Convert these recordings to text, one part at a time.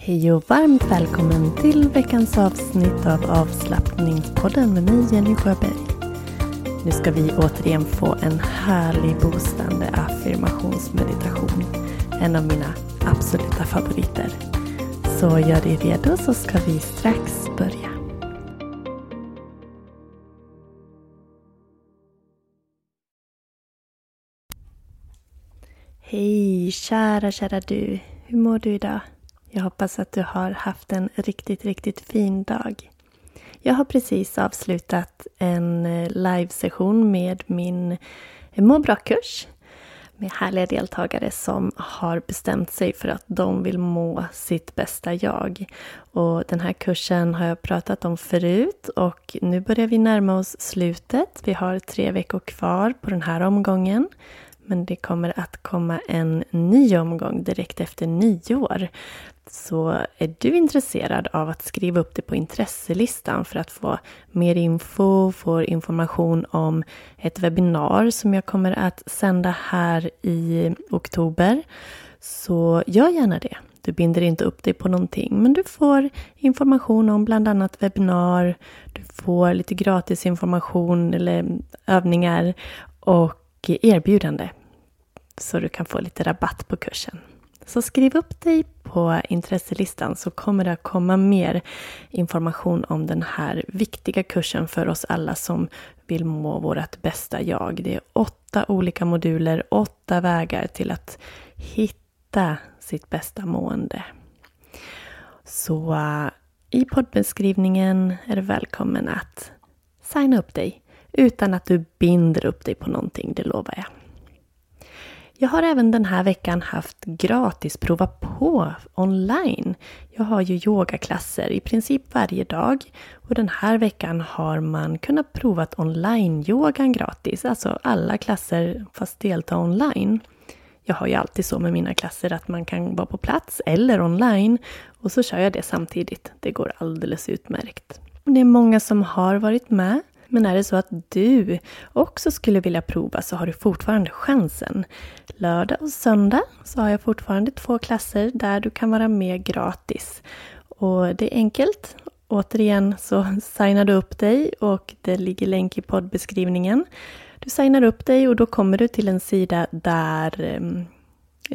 Hej och varmt välkommen till veckans avsnitt av avslappningspodden med mig Jenny Sjöberg. Nu ska vi återigen få en härlig boostande affirmationsmeditation. En av mina absoluta favoriter. Så gör dig redo så ska vi strax börja. Hej kära, kära du. Hur mår du idag? Jag hoppas att du har haft en riktigt, riktigt fin dag. Jag har precis avslutat en eh, livesession med min må bra-kurs med härliga deltagare som har bestämt sig för att de vill må sitt bästa jag. Och den här kursen har jag pratat om förut och nu börjar vi närma oss slutet. Vi har tre veckor kvar på den här omgången. Men det kommer att komma en ny omgång direkt efter nyår. Så är du intresserad av att skriva upp dig på intresselistan för att få mer info, få information om ett webbinar som jag kommer att sända här i oktober. Så gör gärna det. Du binder inte upp dig på någonting, men du får information om bland annat webbinar, du får lite gratis information eller övningar och erbjudande. Så du kan få lite rabatt på kursen. Så skriv upp dig på intresselistan så kommer det att komma mer information om den här viktiga kursen för oss alla som vill må vårt bästa jag. Det är åtta olika moduler, åtta vägar till att hitta sitt bästa mående. Så uh, i poddbeskrivningen är du välkommen att signa upp dig utan att du binder upp dig på någonting, det lovar jag. Jag har även den här veckan haft gratis prova på online. Jag har ju yogaklasser i princip varje dag och den här veckan har man kunnat prova online-yogan gratis, alltså alla klasser fast delta online. Jag har ju alltid så med mina klasser att man kan vara på plats eller online och så kör jag det samtidigt. Det går alldeles utmärkt. Det är många som har varit med men är det så att du också skulle vilja prova så har du fortfarande chansen. Lördag och söndag så har jag fortfarande två klasser där du kan vara med gratis. Och det är enkelt. Återigen så signar du upp dig och det ligger länk i poddbeskrivningen. Du signar upp dig och då kommer du till en sida där ehm,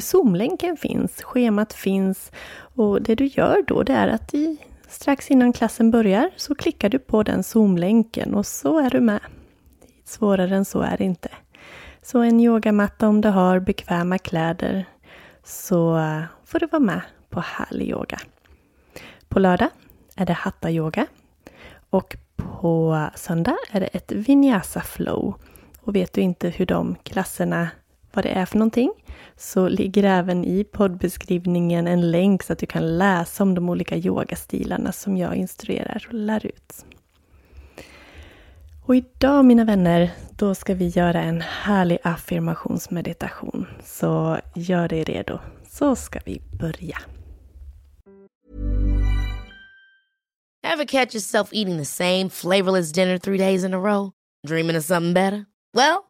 Zoom-länken finns, schemat finns och det du gör då det är att i Strax innan klassen börjar så klickar du på den Zoom-länken och så är du med. Svårare än så är det inte. Så en yogamatta om du har bekväma kläder så får du vara med på härlig yoga. På lördag är det hatta-yoga och på söndag är det ett vinyasa flow. Och vet du inte hur de klasserna vad det är för någonting så ligger även i poddbeskrivningen en länk så att du kan läsa om de olika yogastilarna som jag instruerar och lär ut. Och idag mina vänner, då ska vi göra en härlig affirmationsmeditation. Så gör dig redo, så ska vi börja. Have catch yourself eating the same flavorless dinner three days in a row? Dreaming of something better? Well,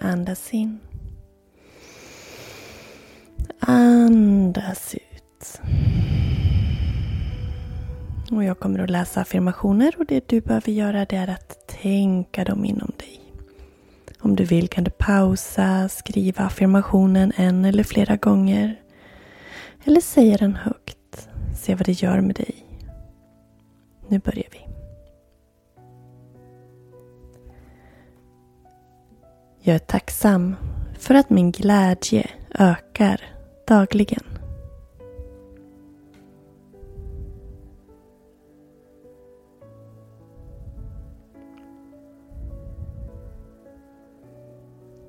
Andas in. Andas ut. Och jag kommer att läsa affirmationer och det du behöver göra det är att tänka dem inom dig. Om du vill kan du pausa, skriva affirmationen en eller flera gånger. Eller säga den högt. Se vad det gör med dig. Nu börjar vi. Jag är tacksam för att min glädje ökar dagligen.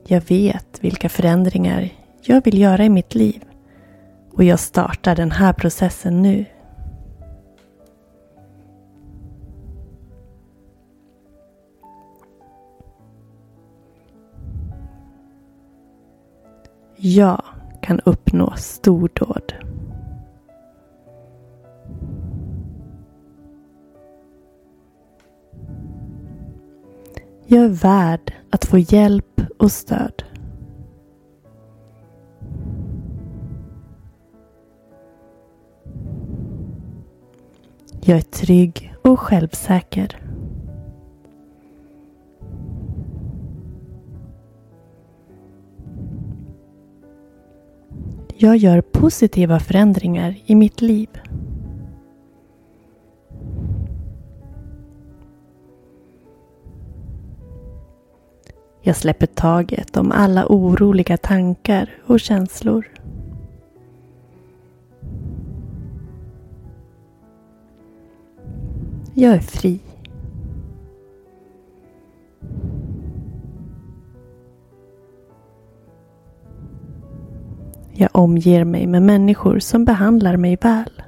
Jag vet vilka förändringar jag vill göra i mitt liv och jag startar den här processen nu. Jag kan uppnå stordåd. Jag är värd att få hjälp och stöd. Jag är trygg och självsäker. Jag gör positiva förändringar i mitt liv. Jag släpper taget om alla oroliga tankar och känslor. Jag är fri. Jag omger mig med människor som behandlar mig väl.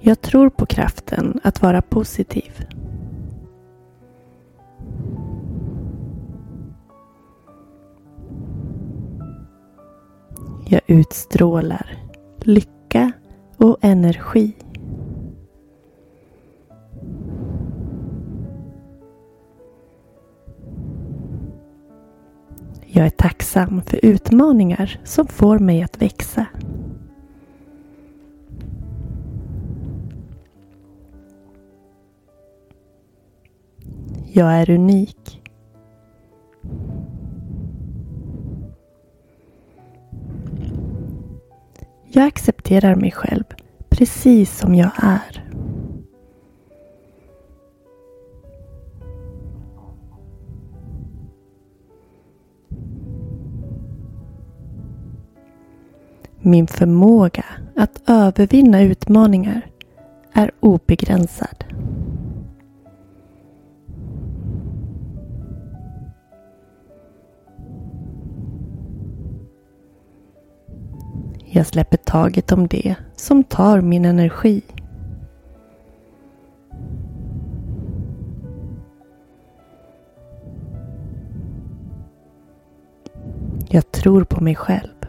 Jag tror på kraften att vara positiv. Jag utstrålar lycka och energi. Jag är tacksam för utmaningar som får mig att växa. Jag är unik. Jag accepterar mig själv precis som jag är. Min förmåga att övervinna utmaningar är obegränsad. Jag släpper taget om det som tar min energi. Jag tror på mig själv.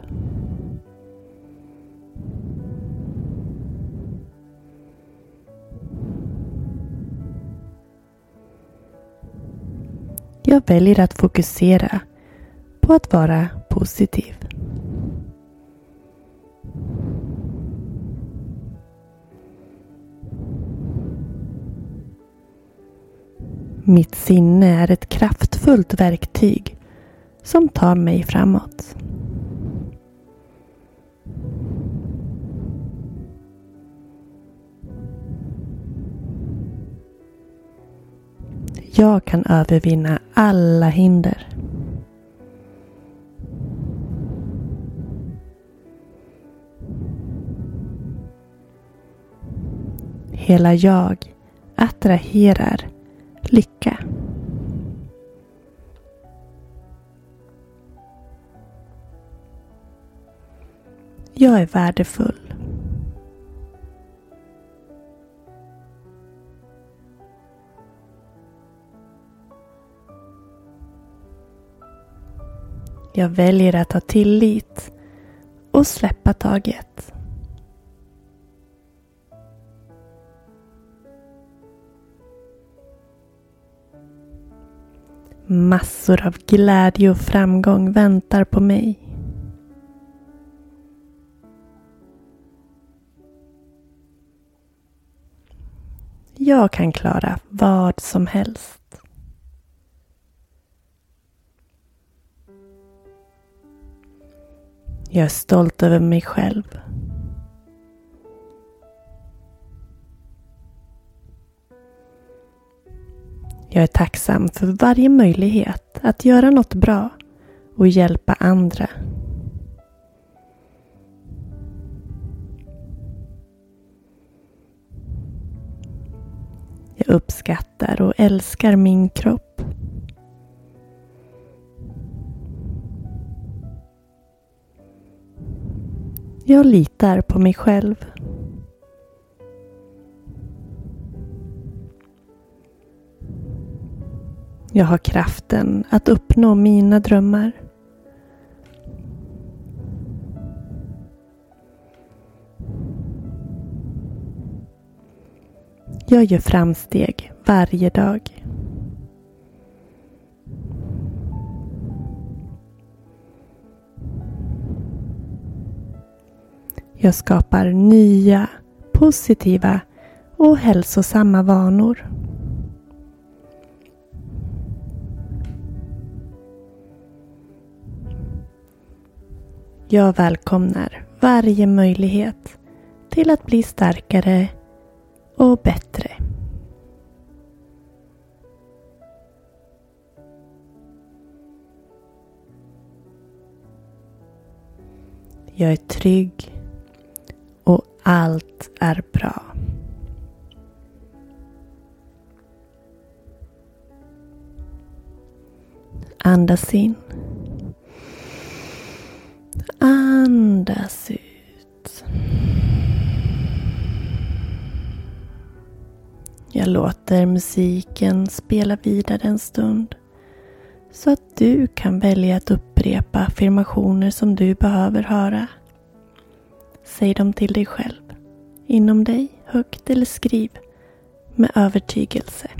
Jag väljer att fokusera på att vara positiv. Mitt sinne är ett kraftfullt verktyg som tar mig framåt. Jag kan övervinna alla hinder. Hela jag attraherar lycka. Jag är värdefull. Jag väljer att ha tillit och släppa taget. Massor av glädje och framgång väntar på mig. Jag kan klara vad som helst. Jag är stolt över mig själv. Jag är tacksam för varje möjlighet att göra något bra och hjälpa andra. Jag uppskattar och älskar min kropp. Jag litar på mig själv. Jag har kraften att uppnå mina drömmar. Jag gör framsteg varje dag. Jag skapar nya, positiva och hälsosamma vanor. Jag välkomnar varje möjlighet till att bli starkare och bättre. Jag är trygg allt är bra. Andas in. Andas ut. Jag låter musiken spela vidare en stund så att du kan välja att upprepa affirmationer som du behöver höra. Säg dem till dig själv, inom dig, högt eller skriv med övertygelse.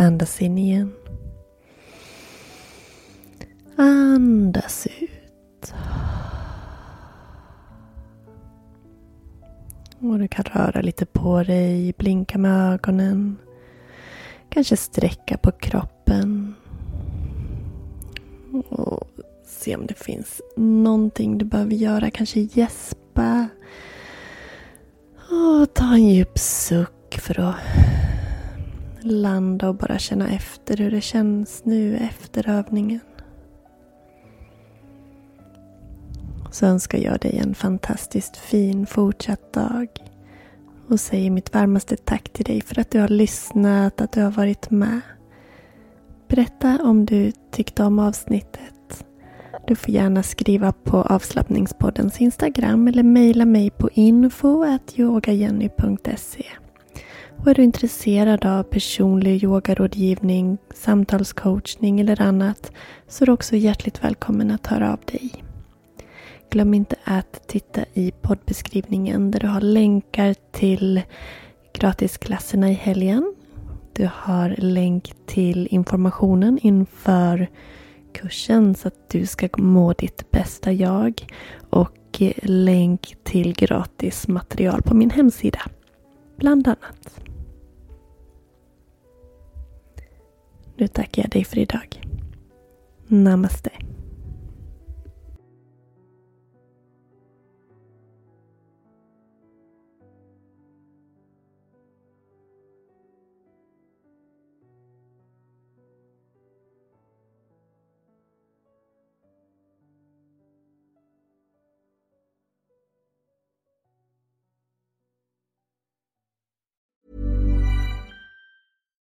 Andas in igen. Andas ut. Och du kan röra lite på dig, blinka med ögonen. Kanske sträcka på kroppen. Och se om det finns någonting du behöver göra. Kanske gäspa. Och ta en djup suck för att landa och bara känna efter hur det känns nu efter övningen. Så önskar jag dig en fantastiskt fin fortsatt dag. Och säger mitt varmaste tack till dig för att du har lyssnat, att du har varit med. Berätta om du tyckte om avsnittet. Du får gärna skriva på avslappningspoddens Instagram eller mejla mig på info.yogajenny.se. Och är du intresserad av personlig yogarådgivning, samtalscoachning eller annat så är du också hjärtligt välkommen att höra av dig. Glöm inte att titta i poddbeskrivningen där du har länkar till gratisklasserna i helgen. Du har länk till informationen inför kursen så att du ska må ditt bästa jag och länk till gratis material på min hemsida. Bland annat. Nu tackar jag dig för idag. Namaste.